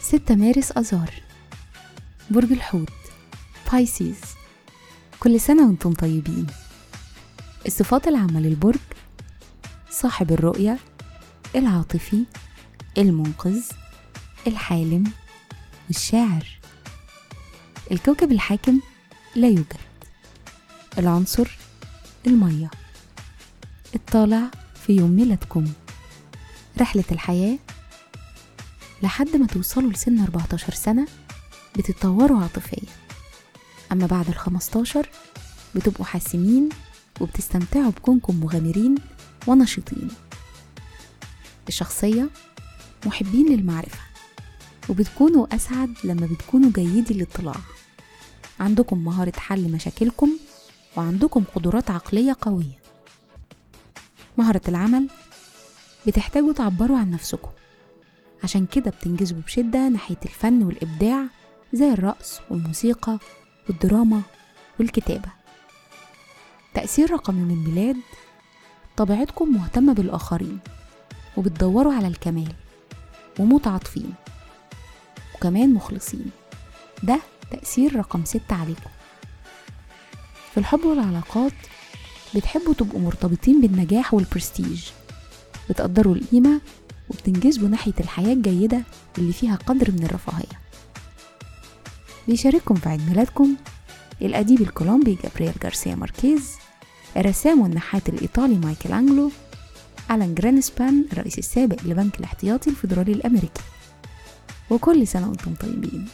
ستة مارس أذار برج الحوت. بايسيز كل سنة وأنتم طيبين. الصفات العامة للبرج صاحب الرؤية العاطفي المنقذ الحالم والشاعر الكوكب الحاكم لا يوجد. العنصر المية. الطالع في يوم ميلادكم. رحلة الحياة لحد ما توصلوا لسن 14 سنة بتتطوروا عاطفيا. أما بعد ال 15 بتبقوا حاسمين وبتستمتعوا بكونكم مغامرين ونشيطين. الشخصية محبين للمعرفة وبتكونوا أسعد لما بتكونوا جيدي الاطلاع عندكم مهارة حل مشاكلكم وعندكم قدرات عقلية قوية. مهارة العمل بتحتاجوا تعبروا عن نفسكم. عشان كده بتنجذبوا بشدة ناحية الفن والإبداع زي الرقص والموسيقى والدراما والكتابة. تأثير رقم يوم الميلاد طبيعتكم مهتمة بالآخرين وبتدوروا على الكمال ومتعاطفين وكمان مخلصين. ده تأثير رقم ستة عليكم. في الحب والعلاقات بتحبوا تبقوا مرتبطين بالنجاح والبرستيج. بتقدروا القيمة وبتنجذبوا ناحية الحياة الجيدة اللي فيها قدر من الرفاهية. بيشارككم في عيد ميلادكم الأديب الكولومبي جابرييل جارسيا ماركيز الرسام والنحات الإيطالي مايكل أنجلو ألان جرينسبان الرئيس السابق لبنك الاحتياطي الفيدرالي الأمريكي. وكل سنة وأنتم طيبين.